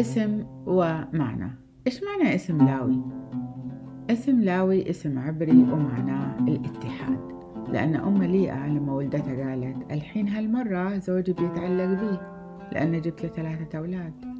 اسم ومعنى. إيش معنى اسم لاوي؟ اسم لاوي اسم عبري ومعناه الاتحاد. لأن أم ليئة لما ولدتها قالت الحين هالمرة زوجي بيتعلق بي لأن جبت له ثلاثة أولاد.